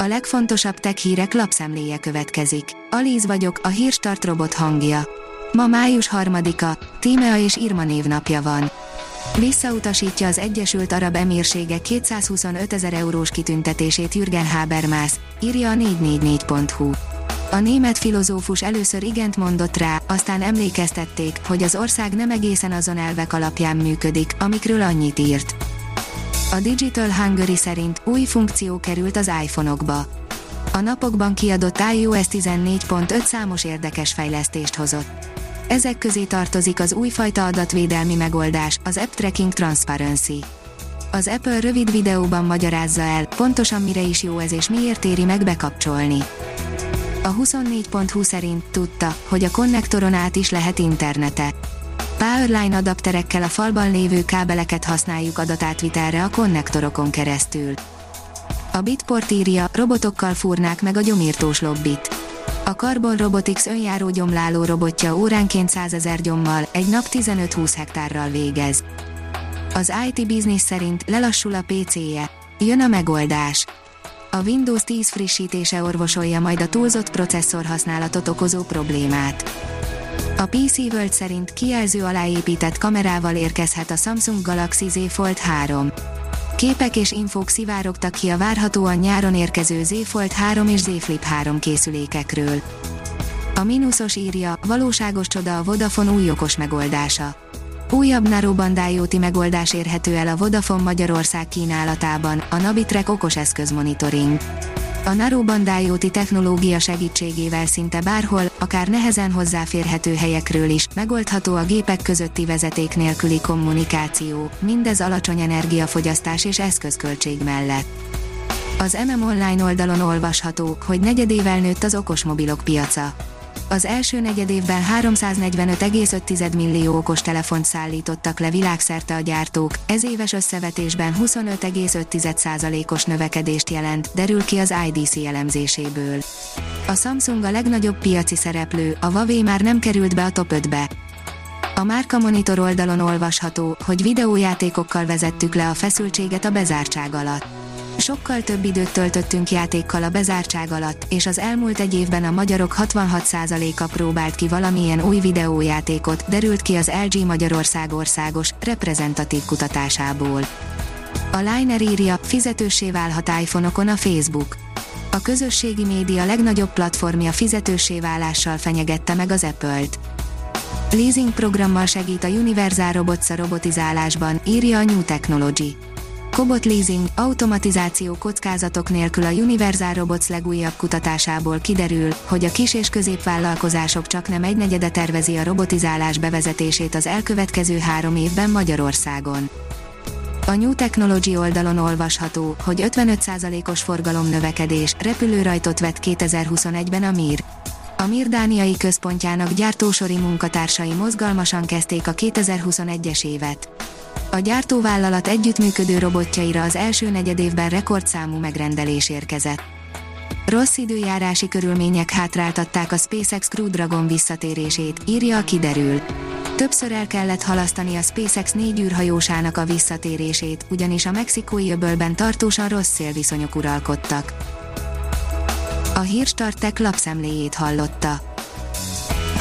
A legfontosabb tech hírek lapszemléje következik. Alíz vagyok, a hírstart robot hangja. Ma május 3-a, Tímea és Irma névnapja van. Visszautasítja az Egyesült Arab Emírségek 225 ezer eurós kitüntetését Jürgen Habermas, írja a 444.hu. A német filozófus először igent mondott rá, aztán emlékeztették, hogy az ország nem egészen azon elvek alapján működik, amikről annyit írt. A Digital Hungary szerint új funkció került az iPhone-okba. A napokban kiadott iOS 14.5 számos érdekes fejlesztést hozott. Ezek közé tartozik az újfajta adatvédelmi megoldás, az App Tracking Transparency. Az Apple rövid videóban magyarázza el, pontosan mire is jó ez és miért éri meg bekapcsolni. A 24.20 szerint tudta, hogy a konnektoron át is lehet internete. Powerline adapterekkel a falban lévő kábeleket használjuk adatátvitelre a konnektorokon keresztül. A Bitport írja, robotokkal fúrnák meg a gyomírtós lobbit. A Carbon Robotics önjáró gyomláló robotja óránként 100 ezer gyommal, egy nap 15-20 hektárral végez. Az IT Business szerint lelassul a PC-je. Jön a megoldás. A Windows 10 frissítése orvosolja majd a túlzott processzor használatot okozó problémát. A PC World szerint kijelző alá épített kamerával érkezhet a Samsung Galaxy Z Fold 3. Képek és infók szivárogtak ki a várhatóan nyáron érkező Z Fold 3 és Z Flip 3 készülékekről. A mínuszos írja, valóságos csoda a Vodafone új okos megoldása. Újabb narrowband megoldás érhető el a Vodafone Magyarország kínálatában, a Nabitrek okos eszközmonitoring. A Narrowband IoT technológia segítségével szinte bárhol, akár nehezen hozzáférhető helyekről is, megoldható a gépek közötti vezeték nélküli kommunikáció, mindez alacsony energiafogyasztás és eszközköltség mellett. Az MM Online oldalon olvasható, hogy negyedével nőtt az okosmobilok piaca az első negyedévben 345,5 millió okos telefont szállítottak le világszerte a gyártók, ez éves összevetésben 25,5%-os növekedést jelent, derül ki az IDC elemzéséből. A Samsung a legnagyobb piaci szereplő, a Huawei már nem került be a top 5-be. A Márka Monitor oldalon olvasható, hogy videójátékokkal vezettük le a feszültséget a bezártság alatt Sokkal több időt töltöttünk játékkal a bezártság alatt, és az elmúlt egy évben a magyarok 66%-a próbált ki valamilyen új videójátékot, derült ki az LG Magyarország országos, reprezentatív kutatásából. A Liner írja, fizetőssé válhat iPhone-okon a Facebook. A közösségi média legnagyobb platformja fizetőssé válással fenyegette meg az Apple-t. Leasing programmal segít a Universal Robots a robotizálásban, írja a New Technology. Cobot Leasing, automatizáció kockázatok nélkül a Universal Robots legújabb kutatásából kiderül, hogy a kis és középvállalkozások csak nem egynegyede tervezi a robotizálás bevezetését az elkövetkező három évben Magyarországon. A New Technology oldalon olvasható, hogy 55%-os forgalomnövekedés, repülőrajtot vett 2021-ben a MIR. A MIR dániai központjának gyártósori munkatársai mozgalmasan kezdték a 2021-es évet. A gyártóvállalat együttműködő robotjaira az első negyedévben rekordszámú megrendelés érkezett. Rossz időjárási körülmények hátráltatták a SpaceX Crew Dragon visszatérését, írja a kiderül. Többször el kellett halasztani a SpaceX négy űrhajósának a visszatérését, ugyanis a mexikói öbölben tartósan rossz szélviszonyok uralkodtak. A hírstartek lapszemléjét hallotta.